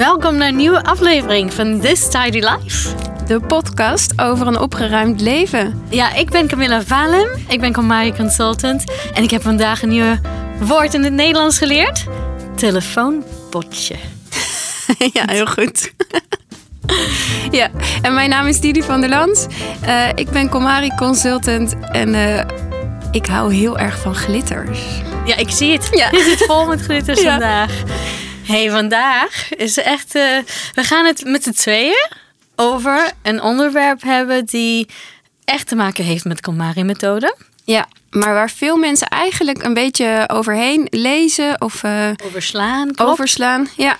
Welkom naar een nieuwe aflevering van This Tidy Life. De podcast over een opgeruimd leven. Ja, ik ben Camilla Valem. Ik ben Comari Consultant. En ik heb vandaag een nieuw woord in het Nederlands geleerd. Telefoonpotje. ja, heel goed. ja, en mijn naam is Didi van der Lans. Uh, ik ben Comari Consultant en uh, ik hou heel erg van glitters. Ja, ik zie het. Ja. Je zit vol met glitters ja. vandaag. Hey, vandaag is echt... Uh, we gaan het met z'n tweeën over een onderwerp hebben die echt te maken heeft met KonMari-methode. Ja, maar waar veel mensen eigenlijk een beetje overheen lezen of uh, overslaan. Klopt. Overslaan, ja.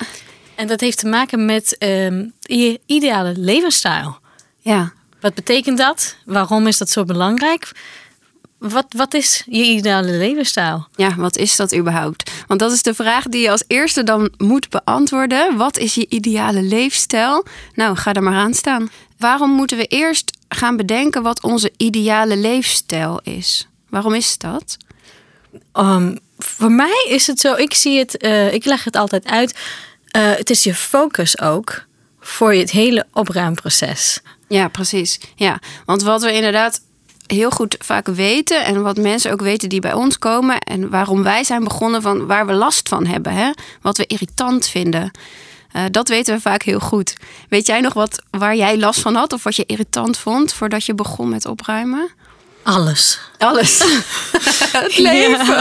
En dat heeft te maken met um, je ideale levensstijl. Ja. Wat betekent dat? Waarom is dat zo belangrijk? Wat, wat is je ideale levensstijl? Ja, wat is dat überhaupt? Want dat is de vraag die je als eerste dan moet beantwoorden. Wat is je ideale leefstijl? Nou, ga er maar aan staan. Waarom moeten we eerst gaan bedenken wat onze ideale leefstijl is? Waarom is dat? Um, voor mij is het zo, ik zie het, uh, ik leg het altijd uit. Uh, het is je focus ook voor het hele opruimproces. Ja, precies. Ja, want wat we inderdaad heel goed vaak weten en wat mensen ook weten die bij ons komen en waarom wij zijn begonnen van waar we last van hebben, hè? wat we irritant vinden. Uh, dat weten we vaak heel goed. Weet jij nog wat waar jij last van had of wat je irritant vond voordat je begon met opruimen? Alles. Alles. het leven.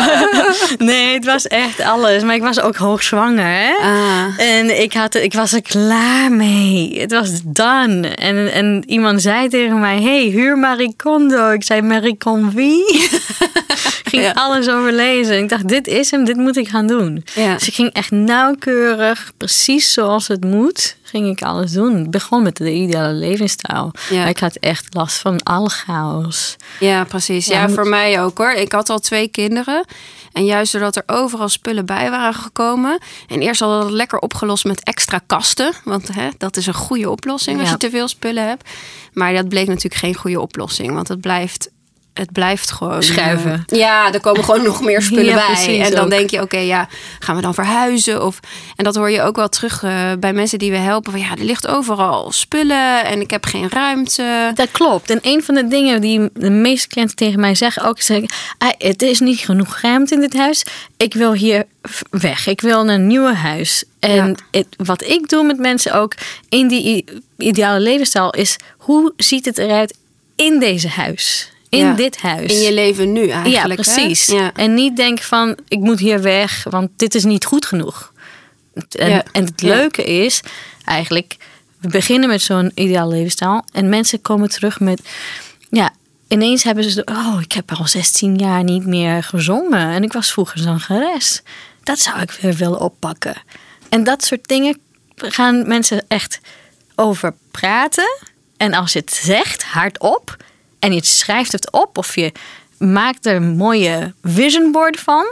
Nee, het was echt alles. Maar ik was ook hoogzwanger. Hè? Ah. En ik, had, ik was er klaar mee. Het was done. En, en iemand zei tegen mij: hey, huur Marie Kondo. Ik zei: Marie Kondo wie? ik ging ja. alles overlezen. Ik dacht: dit is hem, dit moet ik gaan doen. Ja. Dus ik ging echt nauwkeurig, precies zoals het moet, ging ik alles doen. Ik begon met de ideale levensstijl. Ja. Ik had echt last van alle chaos. Ja, precies. Ja, ja voor mij ook hoor. Ik had al twee kinderen. En juist doordat er overal spullen bij waren gekomen. En eerst hadden we dat lekker opgelost met extra kasten. Want hè, dat is een goede oplossing als Ja. je te veel spullen hebt. Maar dat bleek natuurlijk geen goede oplossing. Want het blijft, het blijft gewoon... Schuiven. eh, ja, er komen gewoon nog meer spullen Ja, bij. precies En dan ook. denk je, oké, ja, gaan we dan verhuizen? Of, en dat hoor je ook wel terug eh, bij mensen die we helpen. Van ja, er ligt overal spullen en ik heb geen ruimte. Dat klopt. En een van de dingen die de meeste cliënten tegen mij zeggen ook is: ah, het is niet genoeg ruimte in dit huis. Ik wil hier weg. Ik wil naar een nieuwe huis. En Ja. het, wat ik doe met mensen ook in die ideale levensstijl is: hoe ziet het eruit in deze huis? In Ja. dit huis. In je leven nu ja, eigenlijk. hè? precies. Ja. En niet denken van: ik moet hier weg, want dit is niet goed genoeg. En, Ja. en het Ja. leuke is eigenlijk, we beginnen met zo'n ideaal levensstijl en mensen komen terug met, ja, ineens hebben ze, oh, ik heb al 16 jaar niet meer gezongen en ik was vroeger zangeres. Dat zou ik weer willen oppakken. En dat soort dingen gaan mensen echt over praten. En als je het zegt hardop en je schrijft het op of je maakt er een mooie vision board van,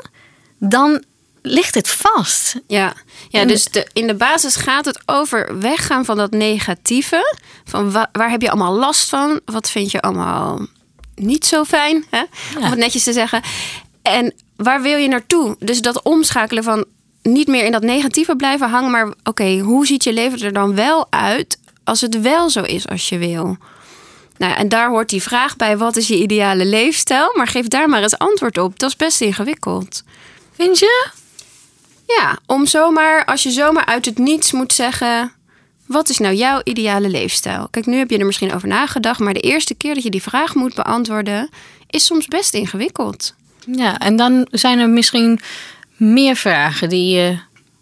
dan ligt het vast. Ja, ja dus de, in de basis gaat het over weggaan van dat negatieve. Van wa- waar heb je allemaal last van? Wat vind je allemaal niet zo fijn? Hè? Om het netjes te zeggen. En waar wil je naartoe? Dus dat omschakelen van niet meer in dat negatieve blijven hangen. Maar oké, hoe ziet je leven er dan wel uit als het wel zo is als je wil? Nou, en daar hoort die vraag bij: wat is je ideale leefstijl? Maar geef daar maar eens antwoord op. Dat is best ingewikkeld. Vind je? Ja, om zomaar, als je zomaar uit het niets moet zeggen. Wat is nou jouw ideale leefstijl? Kijk, nu heb je er misschien over nagedacht, maar de eerste keer dat je die vraag moet beantwoorden, is soms best ingewikkeld. Ja, en dan zijn er misschien meer vragen die je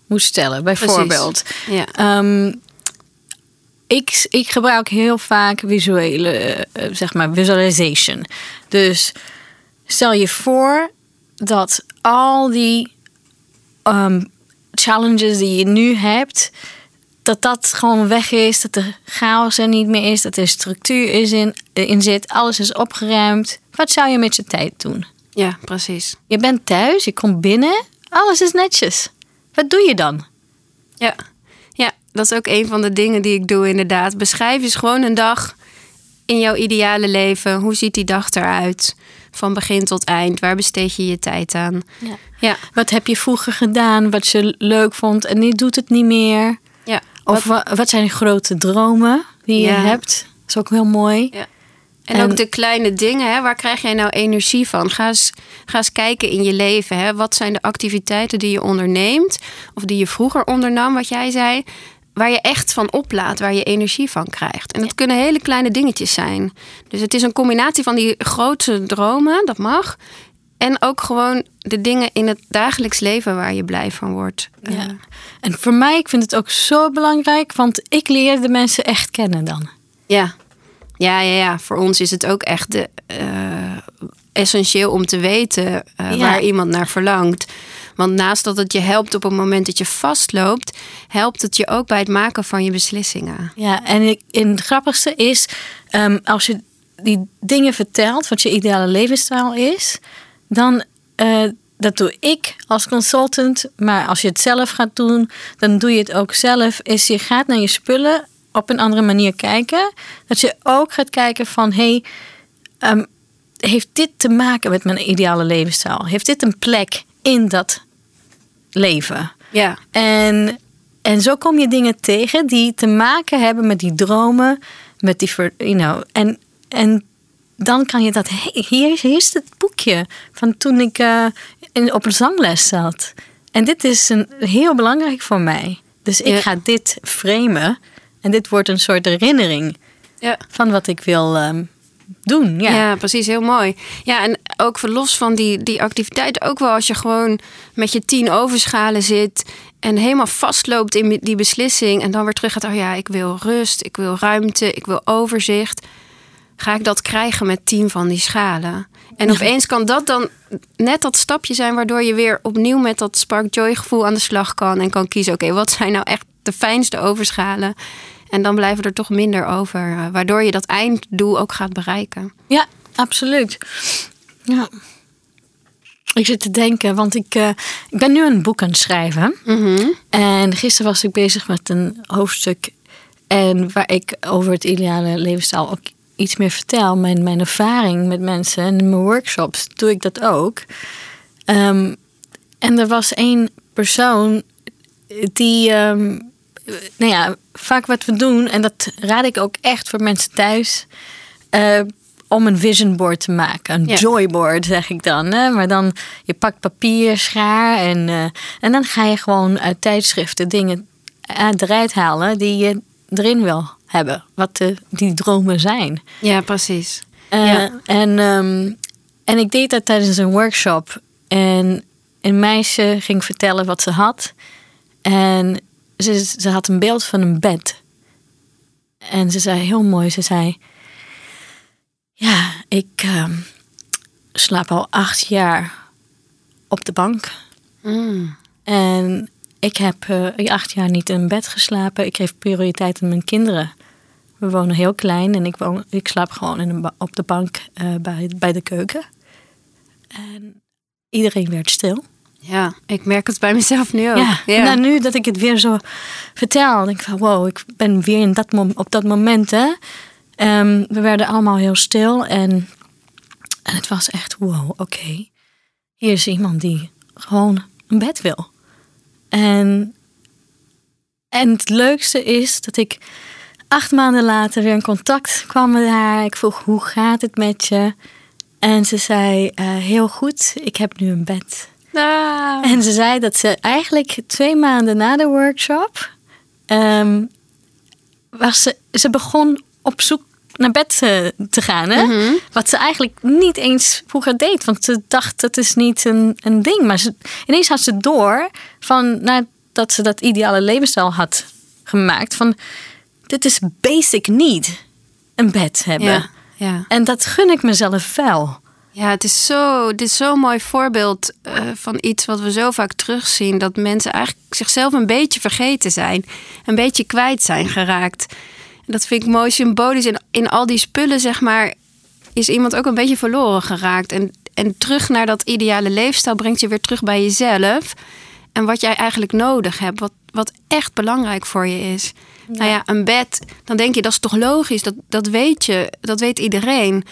moet stellen. Bijvoorbeeld, Ja. Ehm, ik, ik gebruik heel vaak visuele, eh, zeg maar, visualization. Dus stel je voor dat al die ehm, challenges die je nu hebt, dat dat gewoon weg is, dat de chaos er niet meer is, dat er structuur is in, in zit, alles is opgeruimd. Wat zou je met je tijd doen? ja, precies. Je bent thuis, je komt binnen, alles is netjes. Wat doe je dan? Ja. Dat is ook een van de dingen die ik doe inderdaad. Beschrijf eens gewoon een dag in jouw ideale leven. Hoe ziet die dag eruit? Van begin tot eind. Waar besteed je je tijd aan? Ja. Ja, Wat heb je vroeger gedaan wat je leuk vond en nu doet het niet meer? ja, Of wat, wat zijn grote dromen die je Ja. hebt? Dat is ook heel mooi. Ja. En, En- ook de kleine dingen, hè? waar krijg jij nou energie van? Ga eens, ga eens kijken in je leven. Hè? Wat zijn de activiteiten die je onderneemt? Of die je vroeger ondernam, wat jij zei. Waar je echt van oplaat, waar je energie van krijgt. En dat kunnen hele kleine dingetjes zijn. Dus het is een combinatie van die grote dromen, dat mag. En ook gewoon de dingen in het dagelijks leven waar je blij van wordt. Ja. Eh, En voor mij, ik vind het ook zo belangrijk, want ik leer de mensen echt kennen dan. Ja. Ja, ja, ja. Voor ons is het ook echt de, eh, essentieel om te weten eh, Ja. waar iemand naar verlangt. Want naast dat het je helpt op het moment dat je vastloopt, helpt het je ook bij het maken van je beslissingen. Ja, en, het grappigste is, ehm, als je die dingen vertelt, wat je ideale levensstijl is, dan, eh, dat doe ik als consultant, maar als je het zelf gaat doen, dan doe je het ook zelf, is je gaat naar je spullen op een andere manier kijken. Dat je ook gaat kijken van, hey, ehm, heeft dit te maken met mijn ideale levensstijl? Heeft dit een plek in dat leven? Ja, En, en zo kom je dingen tegen die te maken hebben met die dromen, met die, ver- you know, en, en dan kan je dat, hier, is- hier is het boekje van toen ik eh, in, op een zangles zat. En dit is een, heel belangrijk voor mij. Dus ik Ja. ga dit framen en dit wordt een soort herinnering ja. van wat ik wil ehm, doen. Ja. Ja. precies. Heel mooi. Ja, en ook los van die, die activiteiten, ook wel als je gewoon met je tien overschalen zit en helemaal vastloopt in die beslissing en dan weer terug gaat, oh ja, ik wil rust, ik wil ruimte, ik wil overzicht. Ga ik dat krijgen met tien van die schalen? En opeens kan dat dan net dat stapje zijn waardoor je weer opnieuw met dat spark joy gevoel aan de slag kan en kan kiezen, oké, wat zijn nou echt de fijnste overschalen? En dan blijven er toch minder over, eh, waardoor je dat einddoel ook gaat bereiken. Ja, absoluut. Ja. Ik zit te denken, want ik, eh, ik ben nu een boek aan het schrijven. Mhm. En gisteren was ik bezig met een hoofdstuk. En waar ik over het ideale levensstijl ook iets meer vertel. Mijn, mijn ervaring met mensen en in mijn workshops doe ik dat ook. Ehm, en er was één persoon die, ehm, nou ja, vaak wat we doen, en dat raad ik ook echt voor mensen thuis, eh, om een vision board te maken. Een Ja. joyboard zeg ik dan. Hè? Maar dan, je pakt papier, schaar en, eh, en dan ga je gewoon uit tijdschriften dingen uit eruit halen die je erin wil hebben. Wat de, die dromen zijn. Ja, precies. Eh, Ja. en, ehm, en ik deed dat tijdens een workshop. En een meisje ging vertellen wat ze had. En ze, ze had een beeld van een bed. En ze zei heel mooi, ze zei... Ja, ik ehm, slaap al acht jaar op de bank. Mm. En ik heb eh, acht jaar niet in bed geslapen. Ik geef prioriteit aan mijn kinderen. We wonen heel klein en ik, woon, ik slaap gewoon in een op de bank eh, bij, bij de keuken. En iedereen werd stil. Ja, ik merk het bij mezelf nu ook. Ja, en dan nu dat ik het weer zo vertel, denk ik van wow, ik ben weer in dat op dat moment. Hè. Ehm, we werden allemaal heel stil en, en het was echt wow, oké. Hier is iemand die gewoon een bed wil. En, en het leukste is dat ik acht maanden later weer in contact kwam met haar. Ik vroeg hoe gaat het met je? En ze zei eh, heel goed, ik heb nu een bed. Ah. En ze zei dat ze eigenlijk twee maanden na de workshop. ehm, was ze, ze begon op zoek naar bed eh, te gaan. Hè? Mhm. Wat ze eigenlijk niet eens vroeger deed. Want ze dacht dat is niet een, een ding. Maar ze, ineens had ze door van nadat ze dat ideale levensstijl had gemaakt. Van dit is basic need. Een bed hebben. Ja, ja. En dat gun ik mezelf wel. Ja, het is zo, dit is zo'n mooi voorbeeld eh, van iets wat we zo vaak terugzien. Dat mensen eigenlijk zichzelf een beetje vergeten zijn. Een beetje kwijt zijn geraakt. En dat vind ik mooi symbolisch. In, in al die spullen, zeg maar, is iemand ook een beetje verloren geraakt. En, en terug naar dat ideale leefstijl brengt je weer terug bij jezelf. En wat jij eigenlijk nodig hebt. Wat, wat echt belangrijk voor je is. Nou ja, een bed, dan denk je dat is toch logisch. Dat, dat weet je, dat weet iedereen.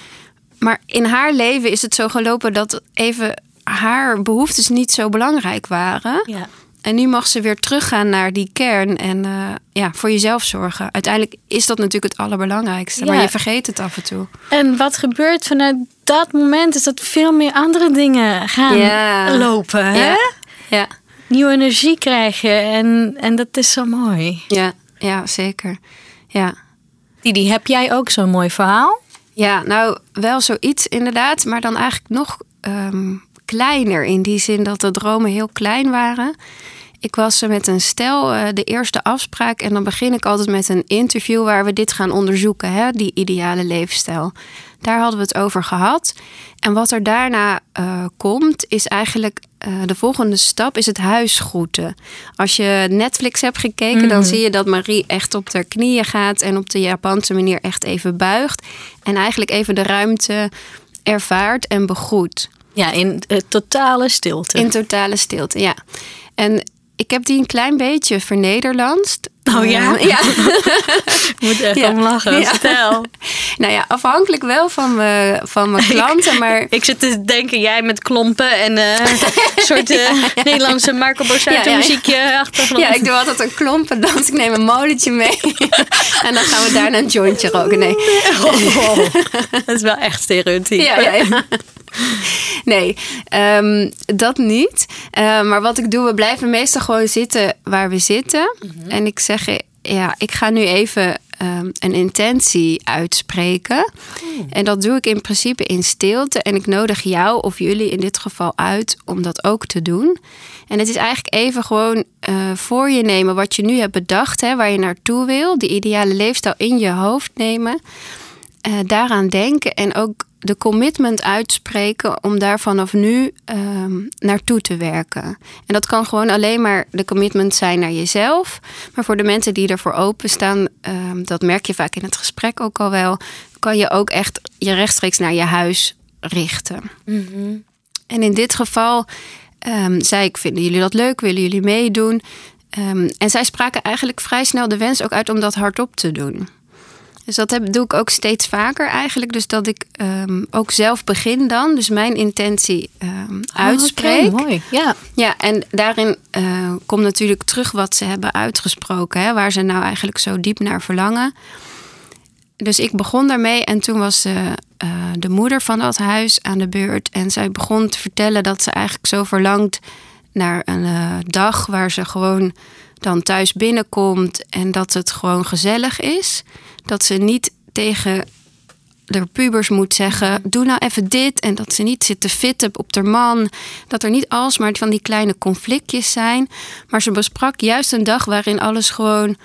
Maar in haar leven is het zo gelopen dat even haar behoeftes niet zo belangrijk waren. Ja. En nu mag ze weer teruggaan naar die kern en eh, ja, voor jezelf zorgen. Uiteindelijk is dat natuurlijk het allerbelangrijkste, maar Ja. je vergeet het af en toe. En wat gebeurt vanuit dat moment is dat veel meer andere dingen gaan Ja. lopen. Hè? Ja. Ja, Nieuwe energie krijgen en, en dat is zo mooi. ja, ja zeker. Ja. Didi, heb jij ook zo'n mooi verhaal? Ja, nou wel zoiets inderdaad, maar dan eigenlijk nog ehm, kleiner. In die zin dat de dromen heel klein waren. Ik was met een stel, eh, de eerste afspraak. En dan begin ik altijd met een interview waar we dit gaan onderzoeken, hè, die ideale leefstijl. Daar hadden we het over gehad. En wat er daarna eh, komt, is eigenlijk eh, de volgende stap, is het huisgroeten. Als je Netflix hebt gekeken, dan zie je dat Marie echt op haar knieën gaat en op de Japanse manier echt even buigt. En eigenlijk even de ruimte ervaart en begroet. Ja, in eh, totale stilte. In totale stilte, ja. En ik heb die een klein beetje vernederlandst. Oh ja? Eh, ja. Ik moet echt Ja. om lachen. Ja. Vertel. nou ja, afhankelijk wel van mijn, van mijn klanten, maar... Ik zit te denken, jij met klompen en eh, een soort eh, Nederlandse Marco Borsato Ja, ja, ja. muziekje achtergrond. Ja, ik doe altijd een klompendans. Ik neem een molentje mee. en dan gaan we daarna een jointje roken. Nee. Oh, dat is wel echt stereotyp. Ja, ja, ja. Nee, ehm, dat niet. Eh, maar wat ik doe, we blijven meestal gewoon zitten waar we zitten. En ik zeg, ja, ik ga nu even ehm, een intentie uitspreken. En dat doe ik in principe in stilte. En ik nodig jou of jullie in dit geval uit om dat ook te doen. En het is eigenlijk even gewoon eh, voor je nemen wat je nu hebt bedacht, hè, waar je naartoe wil. Die ideale leefstijl in je hoofd nemen. eh, daaraan denken en ook de commitment uitspreken om daar vanaf nu ehm, naartoe te werken. En dat kan gewoon alleen maar de commitment zijn naar jezelf. Maar voor de mensen die ervoor openstaan, ehm dat merk je vaak in het gesprek ook al wel, kan je ook echt je rechtstreeks naar je huis richten. En in dit geval ehm, zei ik, vinden jullie dat leuk? Willen jullie meedoen? En zij spraken eigenlijk vrij snel de wens ook uit om dat hardop te doen. Dus dat heb, doe ik ook steeds vaker eigenlijk. Dus dat ik ehm, ook zelf begin dan. Dus mijn intentie ehm, uitspreek. Mooi. Ja. Ja, en daarin eh, komt natuurlijk terug wat ze hebben uitgesproken. Hè, waar ze nou eigenlijk zo diep naar verlangen. Dus ik begon daarmee en toen was eh, eh, de moeder van dat huis aan de beurt. En zij begon te vertellen dat ze eigenlijk zo verlangt naar een eh, dag waar ze gewoon dan thuis binnenkomt. En dat het gewoon gezellig is. Dat ze niet tegen de pubers moet zeggen: doe nou even dit. En dat ze niet zit te fitten op haar man. Dat er niet alsmaar van die kleine conflictjes zijn. Maar ze besprak juist een dag waarin alles gewoon.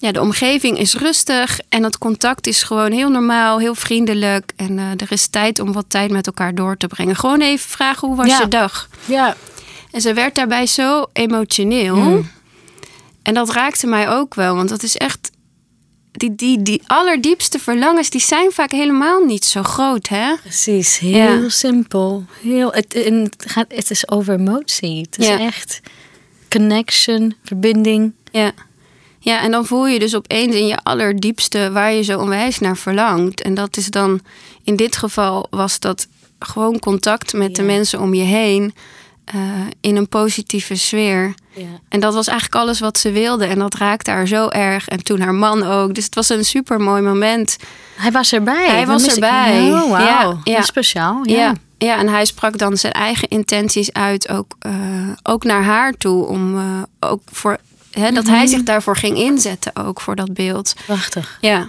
Ja, de omgeving is rustig en het contact is gewoon heel normaal, heel vriendelijk. En eh, er is tijd om wat tijd met elkaar door te brengen. Gewoon even vragen: hoe was Ja. je dag? Ja. En ze werd daarbij zo emotioneel. Hmm. En dat raakte mij ook wel, want dat is echt. Die, die, die allerdiepste verlangens, die zijn vaak helemaal niet zo groot, hè? Precies, heel Ja. simpel. Heel, het, en het, gaat, het is over emotie. Het is Ja. echt connection, verbinding. Ja. Ja, en dan voel je dus opeens in je allerdiepste waar je zo onwijs naar verlangt. En dat is dan, in dit geval was dat gewoon contact met de mensen om je heen. Eh, in een positieve sfeer. Ja. En dat was eigenlijk alles wat ze wilde. En dat raakte haar zo erg. En toen haar man ook. Dus het was een super mooi moment. Hij was erbij. Hij was ik. erbij. Oh, wauw. Ja, speciaal. Ja. Ja. ja, en hij sprak dan zijn eigen intenties uit. Ook, eh, ook naar haar toe. Om eh, ook voor. Hè, dat hij zich daarvoor ging inzetten. Ook voor dat beeld. Prachtig. Ja.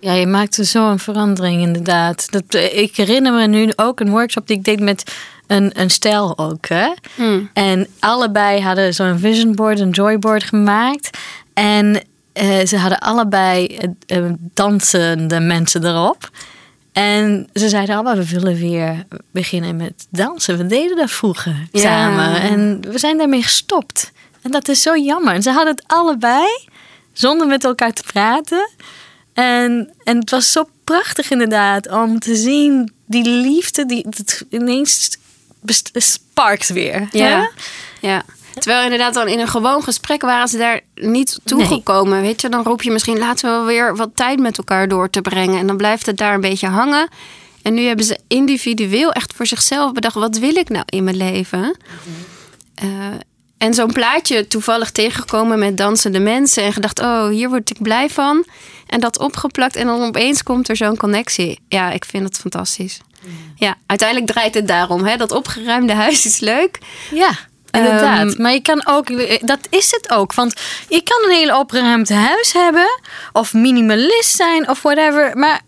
Ja, je maakte zo'n verandering inderdaad. Dat, ik herinner me nu ook een workshop die ik deed met een, een stijl ook. Hè? Hmm. En allebei hadden zo'n vision board, een joyboard gemaakt. En eh, ze hadden allebei eh, eh, dansende mensen erop. En ze zeiden allemaal, we willen weer beginnen met dansen. We deden dat vroeger Ja. samen. En we zijn daarmee gestopt. En dat is zo jammer. En ze hadden het allebei, zonder met elkaar te praten. En, en het was zo prachtig inderdaad om te zien die liefde die ineens sparkt weer. Ja. ja. Terwijl inderdaad dan in een gewoon gesprek waren ze daar niet toegekomen. Weet je, dan roep je misschien laten we weer wat tijd met elkaar door te brengen. En dan blijft het daar een beetje hangen. En nu hebben ze individueel echt voor zichzelf bedacht: wat wil ik nou in mijn leven? Eh, en zo'n plaatje toevallig tegengekomen met dansende mensen. En gedacht, oh, hier word ik blij van. En dat opgeplakt en dan opeens komt er zo'n connectie. Ja, ik vind het fantastisch. Ja, uiteindelijk draait het daarom. Hè? Dat opgeruimde huis is leuk. Ja. Inderdaad. Ehm, maar je kan ook, dat is het ook. Want je kan een hele opgeruimd huis hebben. Of minimalist zijn of whatever. Maar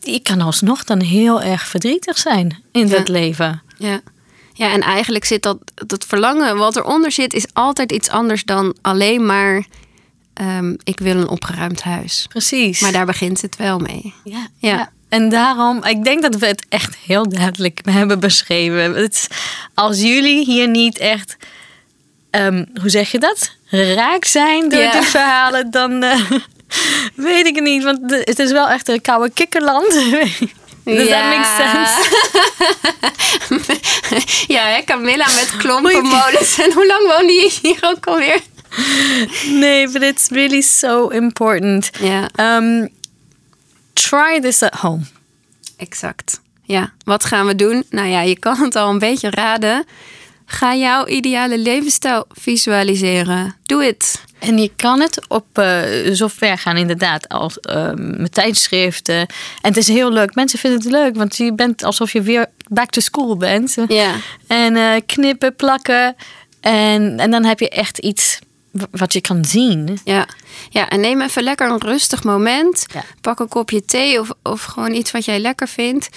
je kan alsnog dan heel erg verdrietig zijn in Ja. dat leven. Ja. Ja, en eigenlijk zit dat, dat verlangen wat eronder zit, is altijd iets anders dan alleen maar ehm, ik wil een opgeruimd huis. Precies. Maar daar begint het wel mee. Ja, Ja. ja. En daarom, ik denk dat we het echt heel duidelijk hebben beschreven. Het, als jullie hier niet echt, ehm, hoe zeg je dat? Raak zijn door Ja. de verhalen, dan eh, weet ik het niet. Want het is wel echt een koude kikkerland. Does that make sense? ja, hè, Camilla met klompenmolens. En hoe lang woonde je hier ook alweer? Nee, but it's really so important. Ja, Um, try this at home. exact. Ja, wat gaan we doen? Nou ja, je kan het al een beetje raden. Ga jouw ideale levensstijl visualiseren. Doe het. En je kan het op zo ver gaan, inderdaad, als ehm, met tijdschriften. En het is heel leuk. Mensen vinden het leuk, want je bent alsof je weer back to school bent. Ja. En eh, knippen, plakken. En, en dan heb je echt iets wat je kan zien. Ja. ja, en neem even lekker een rustig moment. Ja. Pak een kopje thee of, of gewoon iets wat jij lekker vindt.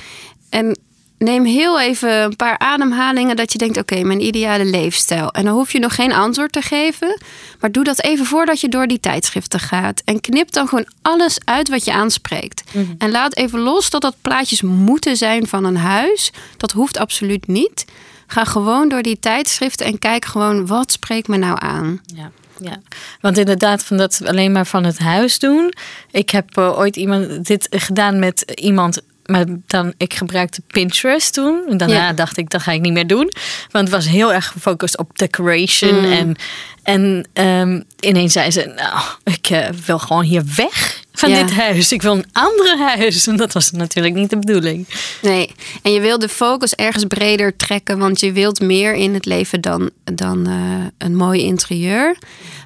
En neem heel even een paar ademhalingen dat je denkt... oké, mijn ideale leefstijl. En dan hoef je nog geen antwoord te geven. Maar doe dat even voordat je door die tijdschriften gaat. En knip dan gewoon alles uit wat je aanspreekt. En laat even los dat dat plaatjes moeten zijn van een huis. Dat hoeft absoluut niet. Ga gewoon door die tijdschriften en kijk gewoon... wat spreekt me nou aan? Ja. Ja, want inderdaad, van dat alleen maar van het huis doen. Ik heb eh, ooit iemand dit gedaan met iemand. Maar dan, ik gebruikte Pinterest toen. En daarna Ja. dacht ik, dat ga ik niet meer doen. Want het was heel erg gefocust op decoration. En, en ehm, ineens zei ze, nou, ik eh, wil gewoon hier weg van Ja. dit huis. Ik wil een andere huis. En dat was natuurlijk niet de bedoeling. Nee, en je wil de focus ergens breder trekken, want je wilt meer in het leven dan, dan eh, een mooi interieur.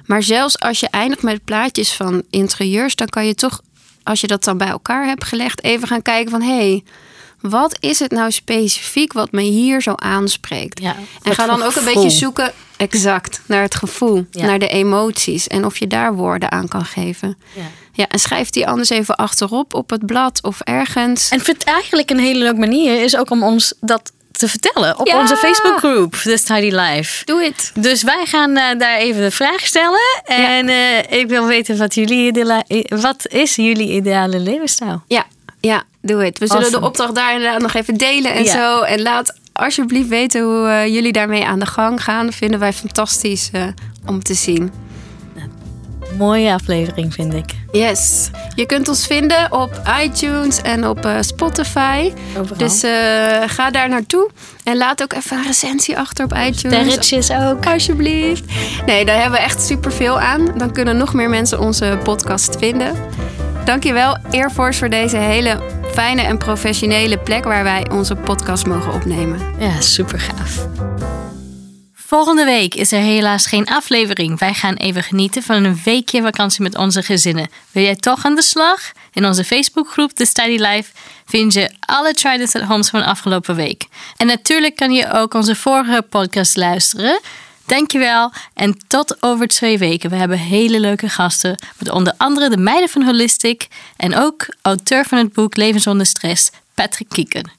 Maar zelfs als je eindigt met plaatjes van interieurs, dan kan je toch, als je dat dan bij elkaar hebt gelegd, even gaan kijken van hé, hey, wat is het nou specifiek wat me hier zo aanspreekt? Ja, en ga dan ook een beetje zoeken, exact, naar het gevoel, Ja. naar de emoties en of je daar woorden aan kan geven. Ja. Ja, en schrijf die anders even achterop op het blad of ergens. En ik vind eigenlijk een hele leuke manier is ook om ons dat te vertellen op Ja. onze Facebookgroep, The Tidy Life. Doe het. Dus wij gaan eh, daar even de vraag stellen. En eh, ik wil weten wat, jullie ideale, wat is jullie ideale levensstijl? Ja, ja, doe het. We zullen Awesome. de opdracht daar inderdaad nog even delen en Ja. zo. En laat alsjeblieft weten hoe eh, jullie daarmee aan de gang gaan. Dat vinden wij fantastisch om te zien. Mooie aflevering vind ik. Yes. Je kunt ons vinden op iTunes en op eh, Spotify. Overal. Dus eh, ga daar naartoe. En laat ook even een recensie achter op iTunes. Sterretjes ook. Alsjeblieft. Nee, daar hebben we echt superveel aan. Dan kunnen nog meer mensen onze podcast vinden. Dankjewel, Air Force, voor deze hele fijne en professionele plek waar wij onze podcast mogen opnemen. Ja, super gaaf. Volgende week is er helaas geen aflevering. Wij gaan even genieten van een weekje vakantie met onze gezinnen. Wil jij toch aan de slag? In onze Facebookgroep The Study Life vind je alle This at Homes van afgelopen week. En natuurlijk kan je ook onze vorige podcast luisteren. Dankjewel en tot over twee weken. We hebben hele leuke gasten met onder andere de meiden van Holistic en ook auteur van het boek Leven zonder stress, Patrick Kieken.